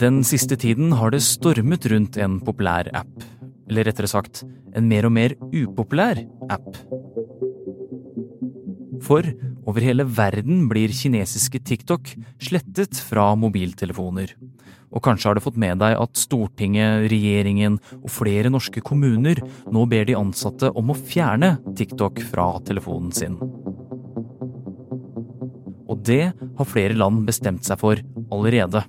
Den siste tiden har det stormet rundt en populær app. Eller rettere sagt, en mer og mer upopulær app. For over hele verden blir kinesiske TikTok slettet fra mobiltelefoner. Og kanskje har du fått med deg at Stortinget, regjeringen og flere norske kommuner nå ber de ansatte om å fjerne TikTok fra telefonen sin. Og det har flere land bestemt seg for allerede.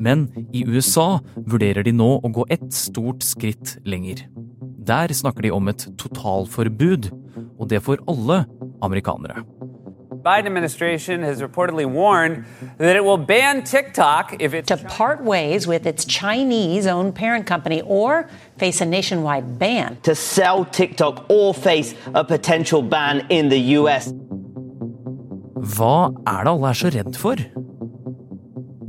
Men i USA vurderer de nå å gå ett stort skritt lenger. Der snakker de om et totalforbud, og det for alle amerikanere. Biden administration has reportedly warned that it will ban TikTok if it to part ways with its Chinese-owned parent company or face a nationwide ban. To sell TikTok or face a potential ban in the US. Hva er det alle er så redd for?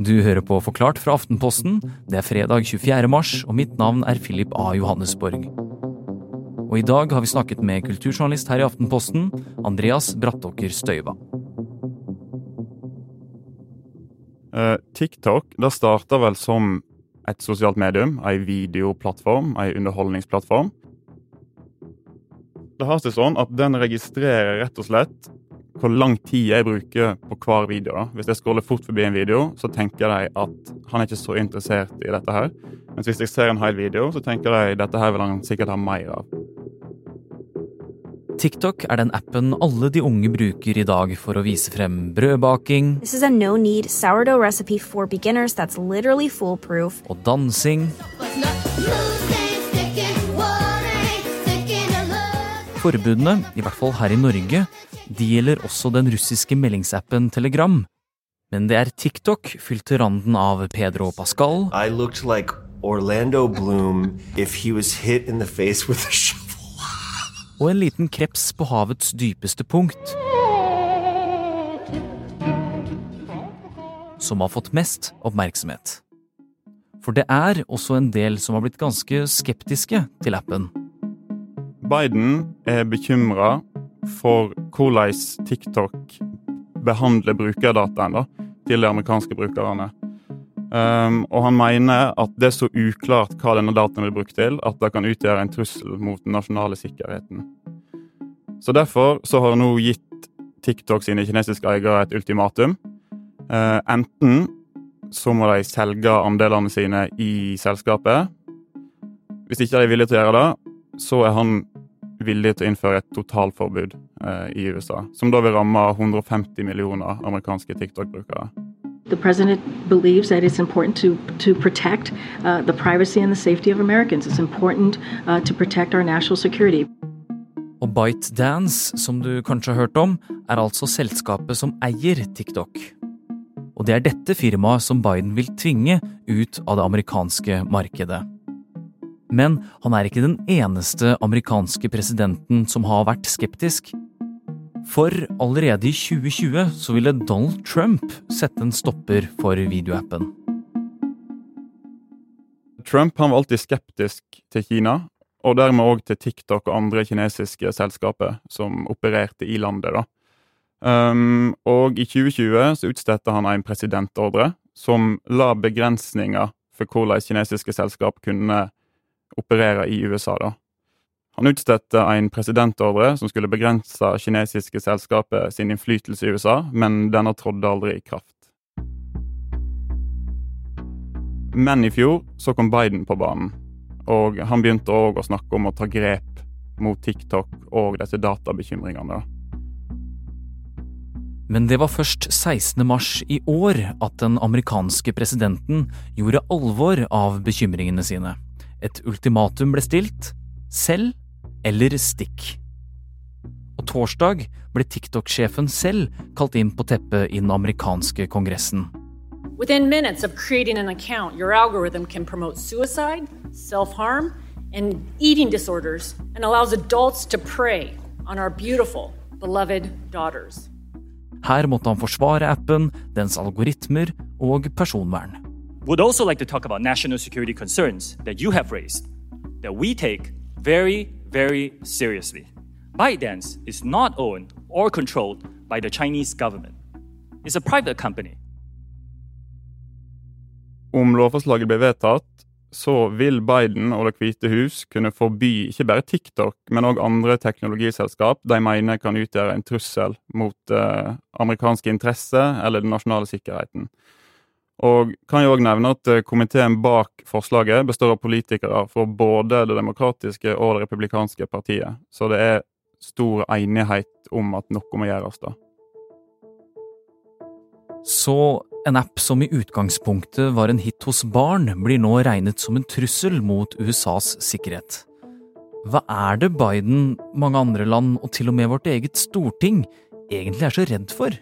Du hører på Forklart fra Aftenposten. Det er fredag 24. mars, og mitt navn er Philip A. Johannesborg. Og i dag har vi snakket med kulturjournalist her i Aftenposten, Andreas Brattåker Støyva. Uh, TikTok det starta vel som et sosialt medium, ei videoplattform, ei underholdningsplattform. Det har seg sånn at den registrerer rett og slett hvor lang tid jeg bruker på hver video. da. Hvis jeg scroller fort forbi en video, så tenker de at han er ikke så interessert i dette her. Mens hvis jeg ser en hel video, så tenker de dette her vil han sikkert ha mer av. TikTok er den appen alle de unge bruker i dag for å vise frem brødbaking This is a no-knead sourdough recipe for beginners that's literally foolproof. og dansing. Forbudene, i hvert fall her i Norge, de gjelder også den russiske meldingsappen Telegram. Men det er TikTok fylt til randen av Pedro Pascal I looked like Orlando Bloom if he was hit in the face with a shovel. og en liten kreps på havets dypeste punkt. Som har fått mest oppmerksomhet. For det er også en del som har blitt ganske skeptiske til appen. Biden er bekymra for hvordan TikTok behandler brukerdataen da, til de amerikanske brukerne. Um, og han mener at det er så uklart hva denne dataen blir brukt til, at det kan utgjøre en trussel mot den nasjonale sikkerheten. Så Derfor så har nå gitt TikTok sine kinesiske eiere et ultimatum. Uh, enten så må de selge andelene sine i selskapet. Hvis ikke de er villige til å gjøre det, så er han villig til å innføre et totalforbud eh, i USA. Som da vil ramme 150 millioner amerikanske TikTok-brukere. The president believes that it's important to, to protect uh, the privacy and the safety of Americans. It's important uh, to protect our national security. Og ByteDance, som du kanskje har hørt om, er altså selskapet som eier TikTok. Og det er dette firmaet som Biden vil tvinge ut av det amerikanske markedet. Men han er ikke den eneste amerikanske presidenten som har vært skeptisk. For allerede i 2020 så ville Donald Trump sette en stopper for videoappen. Trump var alltid skeptisk til Kina, og dermed òg til TikTok og andre kinesiske selskaper som opererte i landet. da. Um, og i 2020 så utstedte han en presidentordre som la begrensninger for hvordan kinesiske selskap kunne operere i USA. da. Han utstedte en presidentordre som skulle begrense kinesiske selskaper sin innflytelse i USA, men denne trådde aldri i kraft. Men i fjor så kom Biden på banen, og han begynte òg å snakke om å ta grep mot TikTok og disse databekymringene. Men det var først 16. mars i år at den amerikanske presidenten gjorde alvor av bekymringene sine. Et ultimatum ble stilt selv eller stikk. Og torsdag ble TikTok-sjefen selv kalt inn på teppet i den amerikanske kongressen. Within minutes of creating an account, your algorithm can promote suicide, self harm, and eating disorders and allows adults to prey on our beautiful, beloved daughters. Her måtte han forsvare appen, dens algoritmer og personvern. Would also like to talk about national security concerns that you have raised, that we take very, very seriously. ByteDance is not owned or controlled by the Chinese government. It's a private company. om lovforslaget blir vedtatt, så vil Biden og Det hvite hus kunne forby ikke bare TikTok, men òg andre teknologiselskap de mener kan utgjøre en trussel mot eh, amerikanske interesser eller den nasjonale sikkerheten. Og kan jo òg nevne at eh, komiteen bak forslaget består av politikere fra både det demokratiske og det republikanske partiet, så det er stor enighet om at noe må gjøres, da. Så en app som i utgangspunktet var en hit hos barn, blir nå regnet som en trussel mot USAs sikkerhet. Hva er det Biden, mange andre land og til og med vårt eget storting egentlig er så redd for?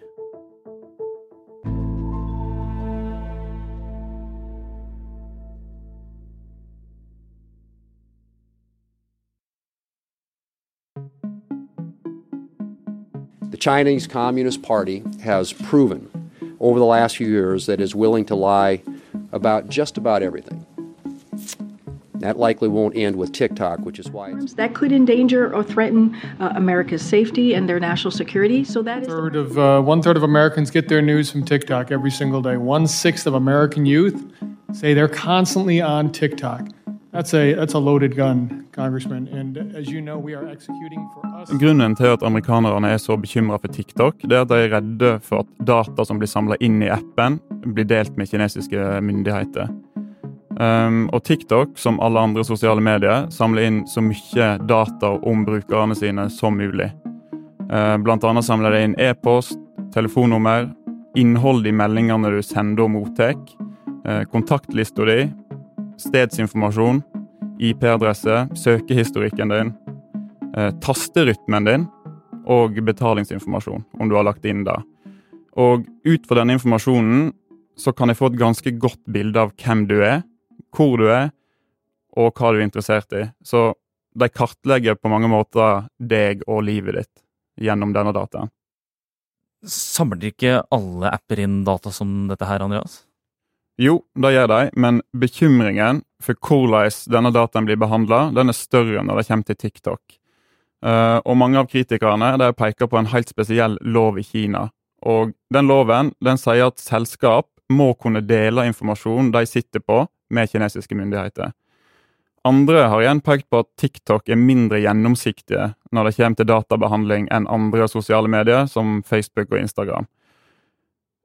Chinese Communist Party has proven over the last few years that is willing to lie about just about everything. That likely won't end with TikTok, which is why that could endanger or threaten uh, America's safety and their national security. So that is third of uh, one third of Americans get their news from TikTok every single day. One sixth of American youth say they're constantly on TikTok. Grunnen til at amerikanerne er så bekymra for TikTok, det er at de er redde for at data som blir samla inn i appen, blir delt med kinesiske myndigheter. Um, og TikTok, som alle andre sosiale medier, samler inn så mye data om brukerne sine som mulig. Uh, blant annet samler de inn e-post, telefonnummer, innhold i meldingene du sender og mottar, uh, kontaktlista di, stedsinformasjon, IP-adresse, søkehistorikken din, uh, tasterytmen din og betalingsinformasjon, om du har lagt inn det. Og ut fra denne informasjonen så kan jeg få et ganske godt bilde av hvem du er, hvor du er, og hva du er interessert i. Så de kartlegger på mange måter deg og livet ditt gjennom denne dataen. Samler ikke alle apper inn data som dette her, Andreas? Jo, det gjør de, men bekymringen for hvordan denne dataen blir behandla, den er større når det kommer til TikTok. Uh, og mange av kritikerne der peker på en helt spesiell lov i Kina. Og den loven den sier at selskap må kunne dele informasjon de sitter på, med kinesiske myndigheter. Andre har igjen pekt på at TikTok er mindre gjennomsiktige når det kommer til databehandling enn andre sosiale medier, som Facebook og Instagram.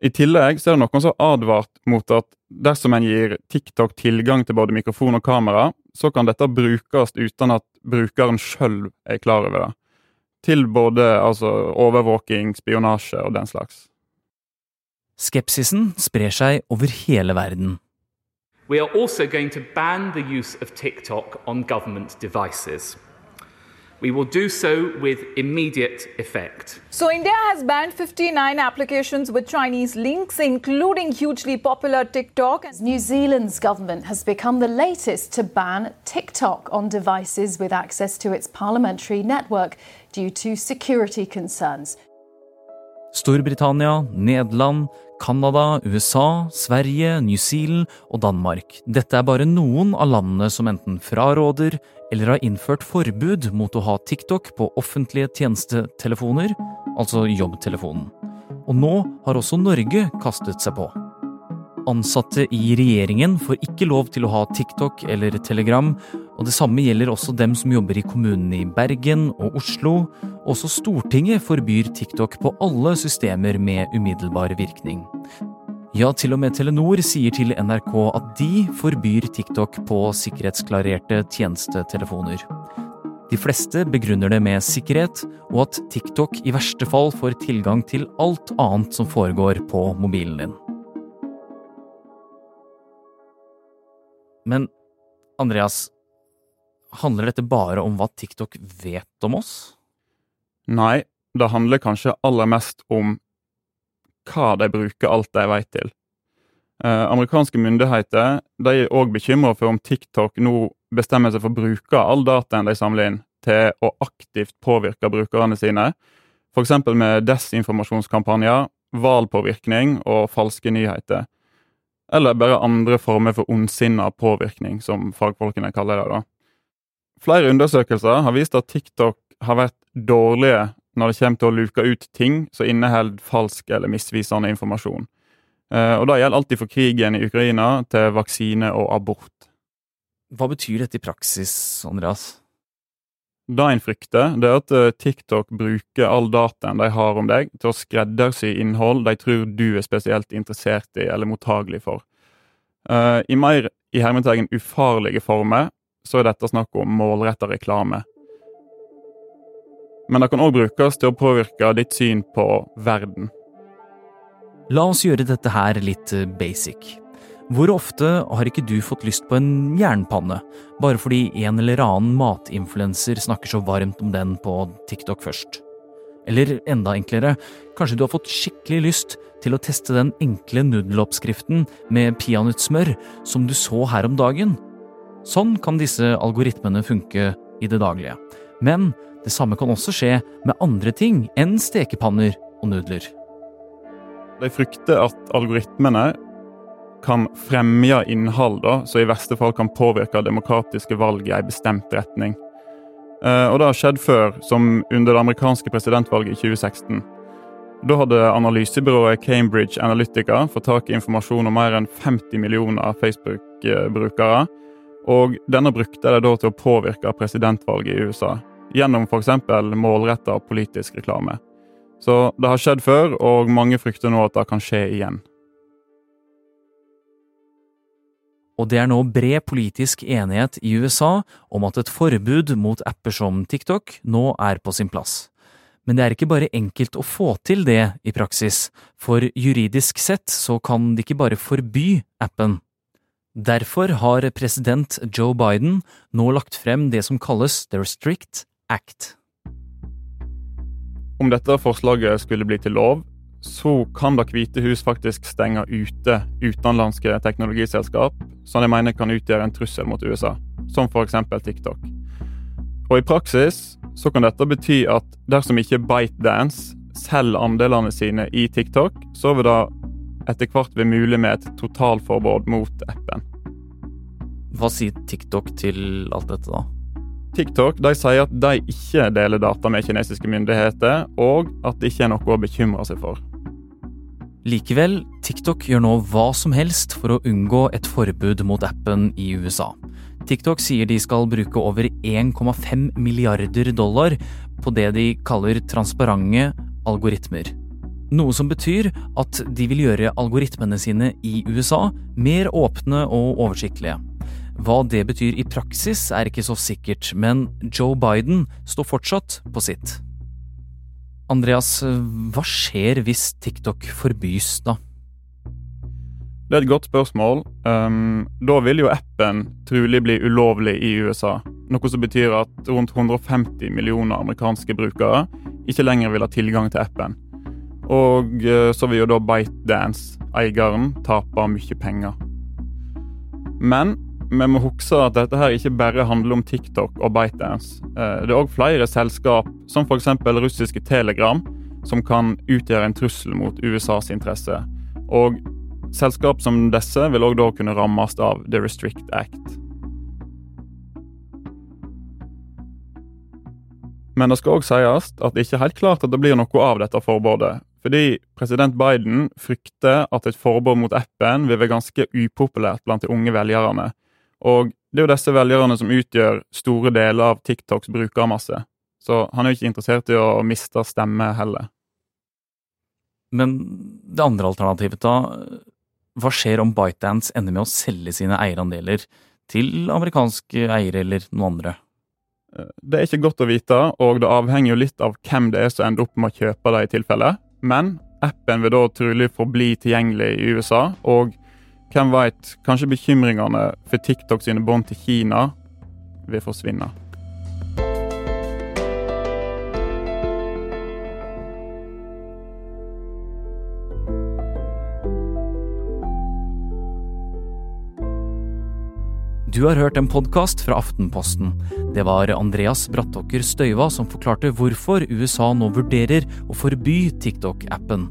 I tillegg så er det noen som har advart mot at dersom en gir TikTok tilgang til både mikrofon og kamera, så kan dette brukes uten at brukeren sjøl er klar over det. Til både altså, overvåking, spionasje og den slags. Skepsisen sprer seg over hele verden. We are also going to ban the use of TikTok on government devices. We will do so with immediate effect. So, India has banned 59 applications with Chinese links, including hugely popular TikTok. New Zealand's government has become the latest to ban TikTok on devices with access to its parliamentary network due to security concerns. Storbritannia, Nederland, Canada, USA, Sverige, New Zealand og Danmark. Dette er bare noen av landene som enten fraråder eller har innført forbud mot å ha TikTok på offentlige tjenestetelefoner, altså jobbtelefonen. Og nå har også Norge kastet seg på. Ansatte i regjeringen får ikke lov til å ha TikTok eller Telegram, og det samme gjelder også dem som jobber i kommunene i Bergen og Oslo. Også Stortinget forbyr TikTok på alle systemer med umiddelbar virkning. Ja, til og med Telenor sier til NRK at de forbyr TikTok på sikkerhetsklarerte tjenestetelefoner. De fleste begrunner det med sikkerhet, og at TikTok i verste fall får tilgang til alt annet som foregår på mobilen din. Men Andreas, handler dette bare om hva TikTok vet om oss? Nei, det handler kanskje aller mest om hva de bruker alt de vet til. Eh, amerikanske myndigheter de er òg bekymra for om TikTok nå bestemmer seg for å bruke all dataen de samler inn, til å aktivt påvirke brukerne sine, f.eks. med desinformasjonskampanjer, valpåvirkning og falske nyheter. Eller bare andre former for ondsinna påvirkning, som fagfolkene kaller det. da. Flere undersøkelser har vist at TikTok har vært dårlige når det kommer til å luke ut ting som inneholder falsk eller misvisende informasjon. Eh, og Det gjelder alltid for krigen i Ukraina til vaksine og abort. Hva betyr dette i praksis, Andreas? Det en frykter, det er at eh, TikTok bruker all dataen de har om deg, til å skreddersy innhold de tror du er spesielt interessert i eller mottagelig for. Uh, I mer i hermetegn ufarlige former så er dette snakk om målretta reklame. Men det kan òg brukes til å påvirke ditt syn på verden. La oss gjøre dette her litt eh, basic. Hvor ofte har ikke du fått lyst på en jernpanne, bare fordi en eller annen matinfluenser snakker så varmt om den på TikTok først? Eller enda enklere, kanskje du har fått skikkelig lyst til å teste den enkle nudeloppskriften med peanøttsmør som du så her om dagen? Sånn kan disse algoritmene funke i det daglige. Men det samme kan også skje med andre ting enn stekepanner og nudler. De frykter at algoritmene kan fremme innhold da, som i verste fall kan påvirke demokratiske valg i en bestemt retning. Eh, og Det har skjedd før, som under det amerikanske presidentvalget i 2016. Da hadde analysebyrået Cambridge Analytica fått tak i informasjon om mer enn 50 millioner Facebook-brukere. Og denne brukte de da til å påvirke presidentvalget i USA gjennom f.eks. målretta politisk reklame. Så det har skjedd før, og mange frykter nå at det kan skje igjen. Og det er nå bred politisk enighet i USA om at et forbud mot apper som TikTok nå er på sin plass. Men det er ikke bare enkelt å få til det i praksis, for juridisk sett så kan de ikke bare forby appen. Derfor har president Joe Biden nå lagt frem det som kalles The Restrict Act. Om dette forslaget skulle bli til lov, så kan Det hvite hus faktisk stenge ute utenlandske teknologiselskap som de mener kan utgjøre en trussel mot USA, som f.eks. TikTok. Og I praksis så kan dette bety at dersom ikke ByteDance selger andelene sine i TikTok, så vil det etter hvert bli mulig med et totalforbud mot appen. Hva sier TikTok til alt dette, da? TikTok de sier at de ikke deler data med kinesiske myndigheter, og at det ikke er noe å bekymre seg for. Likevel, TikTok gjør nå hva som helst for å unngå et forbud mot appen i USA. TikTok sier de skal bruke over 1,5 milliarder dollar på det de kaller transparente algoritmer. Noe som betyr at de vil gjøre algoritmene sine i USA mer åpne og oversiktlige. Hva det betyr i praksis er ikke så sikkert, men Joe Biden står fortsatt på sitt. Andreas, hva skjer hvis TikTok forbys, da? Det er et godt spørsmål. Um, da vil jo appen trolig bli ulovlig i USA. Noe som betyr at rundt 150 millioner amerikanske brukere ikke lenger vil ha tilgang til appen. Og uh, så vil jo da ByteDance, eieren, tape mye penger. Men vi må huske at dette her ikke bare handler om TikTok og ByteDance. Eh, det er òg flere selskap, som f.eks. russiske Telegram, som kan utgjøre en trussel mot USAs interesse. Og selskap som disse vil òg da kunne rammes av The Restrict Act. Men det skal òg sies at det ikke er helt klart at det blir noe av dette forbudet. Fordi president Biden frykter at et forbud mot appen vil være ganske upopulært blant de unge velgerne. Og det er jo disse velgerne som utgjør store deler av TikToks brukermasse. Så han er jo ikke interessert i å miste stemme heller. Men det andre alternativet, da? Hva skjer om ByteDance ender med å selge sine eierandeler til amerikanske eiere eller noen andre? Det er ikke godt å vite, og det avhenger jo litt av hvem det er som ender opp med å kjøpe det i tilfelle. Men appen vil da trolig forbli tilgjengelig i USA, og hvem veit, kanskje bekymringene for TikTok sine bånd til Kina vil forsvinne. Du har hørt en podkast fra Aftenposten. Det var Andreas Brattåker Støyva som forklarte hvorfor USA nå vurderer å forby TikTok-appen.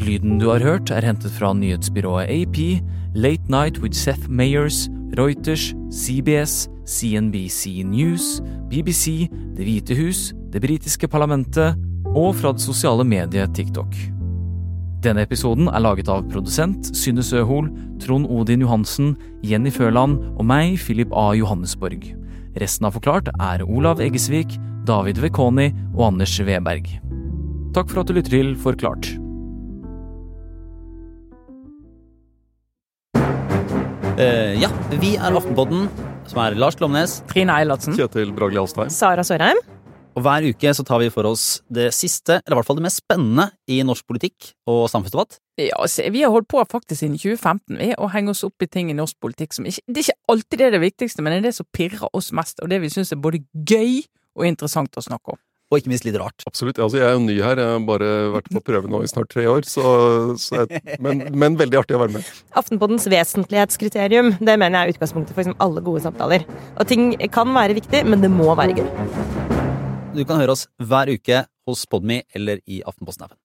Lyden du har hørt, er hentet fra nyhetsbyrået AP, Late Night with Seth Mayers, Reuters, CBS, CNBC News, BBC, Det hvite hus, det britiske parlamentet og fra det sosiale mediet TikTok. Denne episoden er laget av produsent Synne Søhol, Trond Odin Johansen, Jenny Føland og meg, Philip A. Johannesborg. Resten av Forklart er Olav Eggesvik, David Vekoni og Anders Weberg. Takk for at du lytter til Forklart. Uh, ja, vi er Aftenpodden, som er Lars Glomnes. Trine Eilertsen. Kjetil Bragli Alstein. Sara Sørheim. Og hver uke så tar vi for oss det siste, eller i hvert fall det mest spennende i norsk politikk og samfunnsdebatt. Ja, se, Vi har holdt på faktisk siden 2015 vi, å henge oss opp i ting i norsk politikk som ikke Det er ikke alltid det er det viktigste, men det er det som pirrer oss mest, og det vi syns er både gøy og interessant å snakke om. Og ikke minst litt rart. Absolutt. Altså, jeg er jo ny her. Jeg har bare vært på prøve nå i snart tre år. Så, så jeg, men, men, veldig artig å være med. Aftenpoddens vesentlighetskriterium det mener jeg er utgangspunktet for liksom alle gode samtaler. Og ting kan være viktig, men det må være gøy. Du kan høre oss hver uke hos Podme eller i Aftenposten-appen.